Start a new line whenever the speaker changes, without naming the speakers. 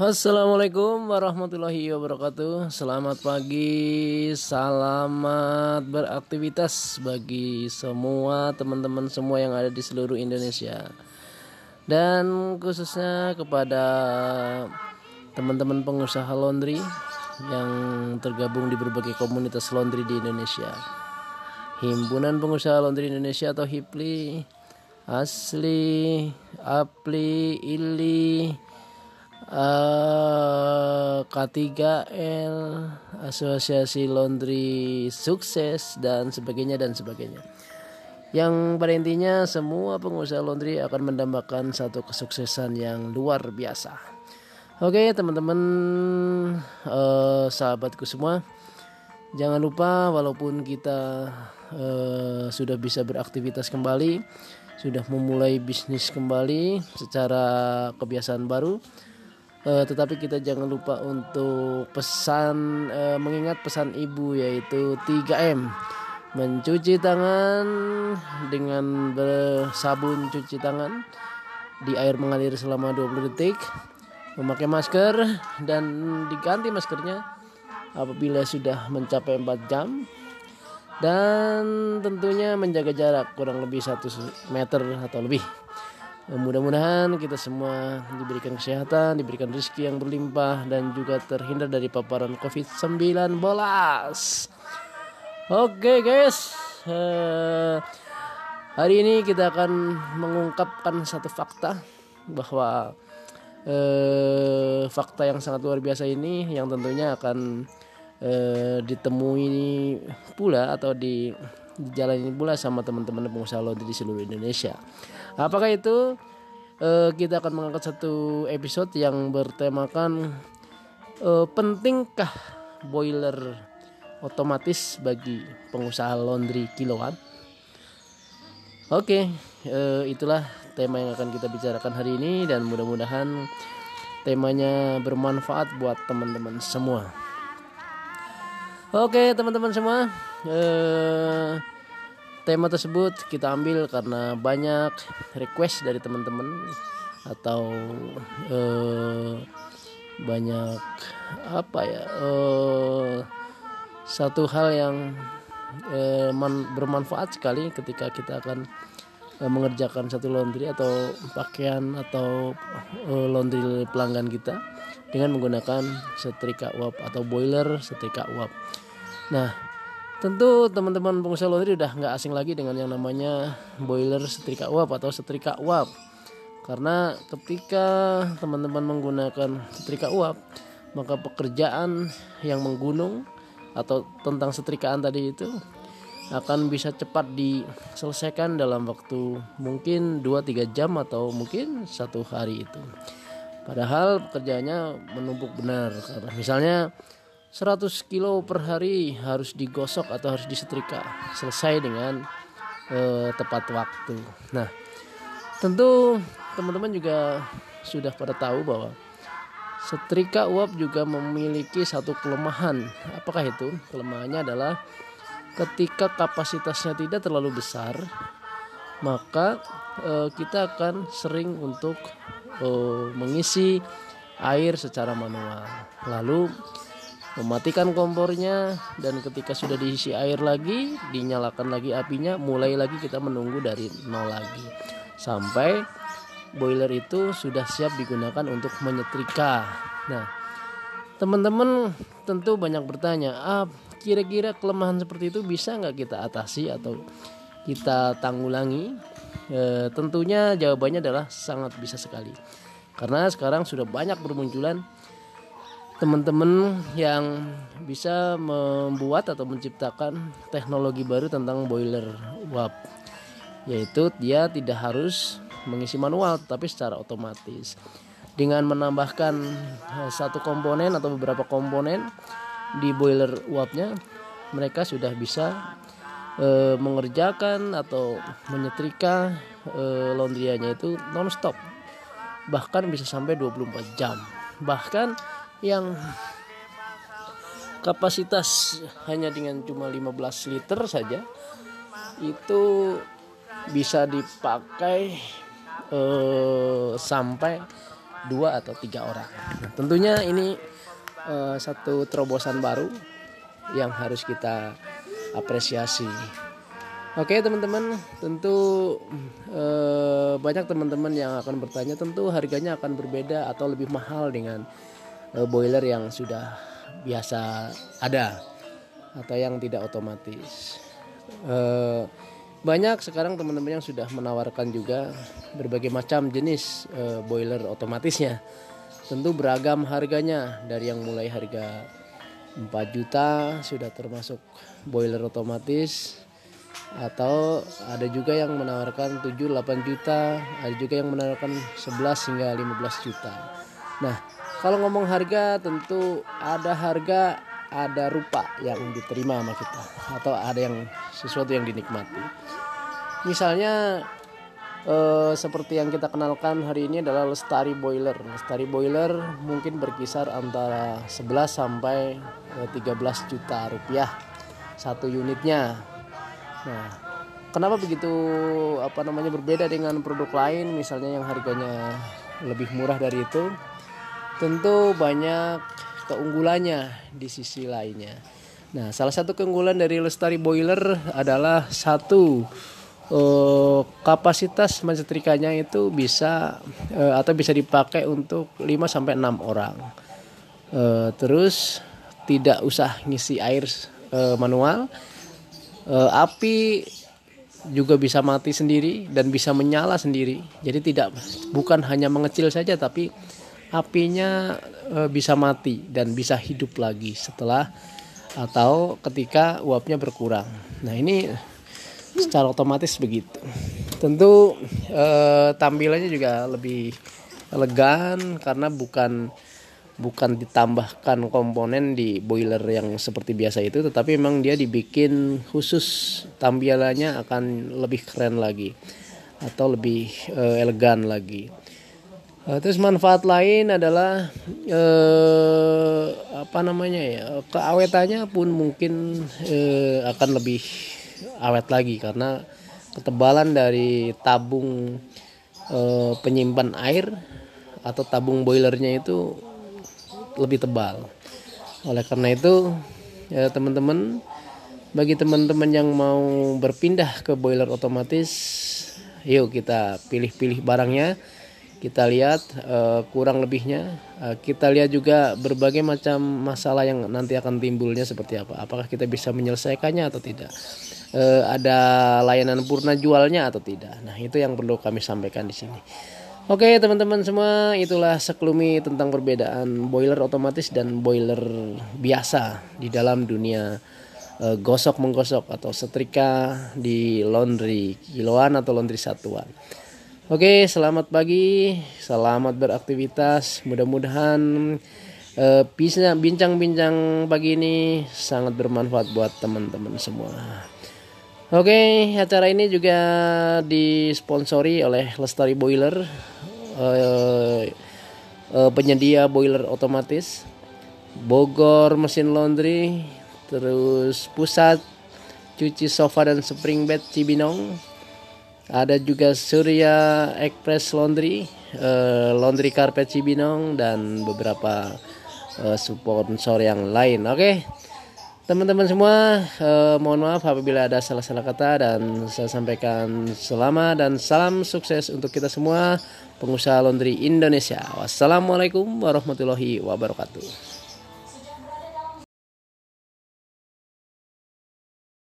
Assalamualaikum warahmatullahi wabarakatuh. Selamat pagi Selamat beraktivitas Bagi semua teman-teman semua yang ada di seluruh Indonesia. Dan khususnya kepada Teman-teman pengusaha laundry Yang tergabung di berbagai komunitas laundry di Indonesia. Himpunan Pengusaha Laundry Indonesia atau HIPLI Asli Apli Ili uh, K3L, Asosiasi Laundry Sukses dan sebagainya dan sebagainya. Yang pada intinya semua pengusaha laundry akan mendambakan satu kesuksesan yang luar biasa. Oke teman-teman uh, sahabatku semua, jangan lupa walaupun kita uh, sudah bisa beraktivitas kembali, sudah memulai bisnis kembali secara kebiasaan baru Uh, tetapi kita jangan lupa untuk pesan uh, mengingat pesan ibu yaitu 3M mencuci tangan dengan bersabun cuci tangan di air mengalir selama 20 detik. Memakai masker dan diganti maskernya apabila sudah mencapai 4 jam. Dan tentunya menjaga jarak kurang lebih satu meter atau lebih Mudah-mudahan kita semua diberikan kesehatan, diberikan rezeki yang berlimpah dan juga terhindar dari paparan COVID-19. Oke guys, uh, hari ini kita akan mengungkapkan satu fakta bahwa uh, fakta yang sangat luar biasa ini yang tentunya akan uh, ditemui pula atau di dijalani pula sama teman-teman pengusaha laundry di seluruh Indonesia. Apakah itu? Uh, kita akan mengangkat satu episode yang bertemakan uh, pentingkah boiler otomatis bagi pengusaha laundry kiloan. Oke, uh, itulah tema yang akan kita bicarakan hari ini dan mudah-mudahan temanya bermanfaat buat teman-teman semua. Oke, teman-teman semua. Uh, tema tersebut kita ambil karena banyak request dari teman-teman atau uh, banyak apa ya uh, satu hal yang uh, man, bermanfaat sekali ketika kita akan uh, mengerjakan satu laundry atau pakaian atau uh, laundry pelanggan kita dengan menggunakan setrika uap atau boiler setrika uap. Nah, Tentu teman-teman pengusaha laundry udah nggak asing lagi dengan yang namanya boiler setrika uap atau setrika uap. Karena ketika teman-teman menggunakan setrika uap, maka pekerjaan yang menggunung atau tentang setrikaan tadi itu akan bisa cepat diselesaikan dalam waktu mungkin 2-3 jam atau mungkin satu hari itu. Padahal pekerjaannya menumpuk benar misalnya 100 kilo per hari harus digosok atau harus disetrika selesai dengan uh, tepat waktu. Nah, tentu teman-teman juga sudah pada tahu bahwa setrika uap juga memiliki satu kelemahan. Apakah itu? Kelemahannya adalah ketika kapasitasnya tidak terlalu besar, maka uh, kita akan sering untuk uh, mengisi air secara manual. Lalu mematikan kompornya dan ketika sudah diisi air lagi dinyalakan lagi apinya mulai lagi kita menunggu dari nol lagi. Sampai boiler itu sudah siap digunakan untuk menyetrika. Nah teman-teman tentu banyak bertanya ah kira-kira kelemahan seperti itu bisa nggak kita atasi atau kita tanggulangi? E, tentunya jawabannya adalah sangat bisa sekali. Karena sekarang sudah banyak bermunculan teman-teman yang bisa membuat atau menciptakan teknologi baru tentang boiler uap yaitu dia tidak harus mengisi manual tapi secara otomatis. Dengan menambahkan eh, satu komponen atau beberapa komponen di boiler uapnya mereka sudah bisa e, mengerjakan atau menyetrika e, laundryanya itu non-stop. Bahkan bisa sampai 24 jam. Bahkan yang kapasitas hanya dengan cuma 15 liter saja itu bisa dipakai eh, sampai dua atau tiga orang. Nah, tentunya ini uh, satu terobosan baru yang harus kita apresiasi. Oke teman-teman, tentu uh, banyak teman-teman yang akan bertanya, tentu harganya akan berbeda atau lebih mahal dengan boiler yang sudah biasa ada atau yang tidak otomatis. Uh, banyak sekarang teman-teman yang sudah menawarkan juga berbagai macam jenis e, boiler otomatisnya tentu beragam harganya dari yang mulai harga 4 juta sudah termasuk boiler otomatis atau ada juga yang menawarkan 7 8 juta ada juga yang menawarkan 11 hingga 15 juta nah kalau ngomong harga tentu ada harga ada rupa yang diterima sama kita atau ada yang sesuatu yang dinikmati. Misalnya eh, seperti yang kita kenalkan hari ini adalah Lestari Boiler. Lestari Boiler mungkin berkisar antara 11 sampai 13 eh, juta rupiah satu unitnya. Nah, kenapa begitu apa namanya berbeda dengan produk lain misalnya yang harganya lebih murah dari itu? Tentu banyak keunggulannya di sisi lainnya. Nah, salah satu keunggulan dari Lestari Boiler adalah satu uh, kapasitas mensetrikanya itu bisa uh, atau bisa dipakai untuk 5 sampai 6 orang. Uh, terus tidak usah ngisi air uh, manual. Uh, api juga bisa mati sendiri dan bisa menyala sendiri. Jadi tidak bukan hanya mengecil saja tapi apinya e, bisa mati dan bisa hidup lagi setelah atau ketika uapnya berkurang. Nah ini secara otomatis begitu. Tentu e, tampilannya juga lebih elegan karena bukan bukan ditambahkan komponen di boiler yang seperti biasa itu tetapi memang dia dibikin khusus tampilannya akan lebih keren lagi atau lebih e, elegan lagi. Uh, terus manfaat lain adalah uh, apa namanya ya keawetannya pun mungkin uh, akan lebih awet lagi karena ketebalan dari tabung uh, penyimpan air atau tabung boilernya itu lebih tebal. Oleh karena itu ya teman-teman bagi teman-teman yang mau berpindah ke boiler otomatis yuk kita pilih-pilih barangnya kita lihat uh, kurang lebihnya. Uh, kita lihat juga berbagai macam masalah yang nanti akan timbulnya seperti apa. Apakah kita bisa menyelesaikannya atau tidak? Uh, ada layanan purna jualnya atau tidak? Nah itu yang perlu kami sampaikan di sini. Oke teman-teman semua itulah sekelumi tentang perbedaan boiler otomatis dan boiler biasa di dalam dunia uh, gosok menggosok atau setrika di laundry kiloan atau laundry satuan. Oke, selamat pagi, selamat beraktivitas. Mudah-mudahan uh, bincang-bincang pagi ini sangat bermanfaat buat teman-teman semua. Oke, acara ini juga disponsori oleh Lestari Boiler, uh, uh, penyedia boiler otomatis, Bogor Mesin Laundry, terus Pusat Cuci Sofa dan Spring Bed Cibinong, ada juga Surya Express Laundry, uh, Laundry Carpet Cibinong dan beberapa uh, sponsor yang lain. Oke. Okay. Teman-teman semua, uh, mohon maaf apabila ada salah-salah kata dan saya sampaikan selamat dan salam sukses untuk kita semua pengusaha laundry Indonesia. Wassalamualaikum warahmatullahi wabarakatuh.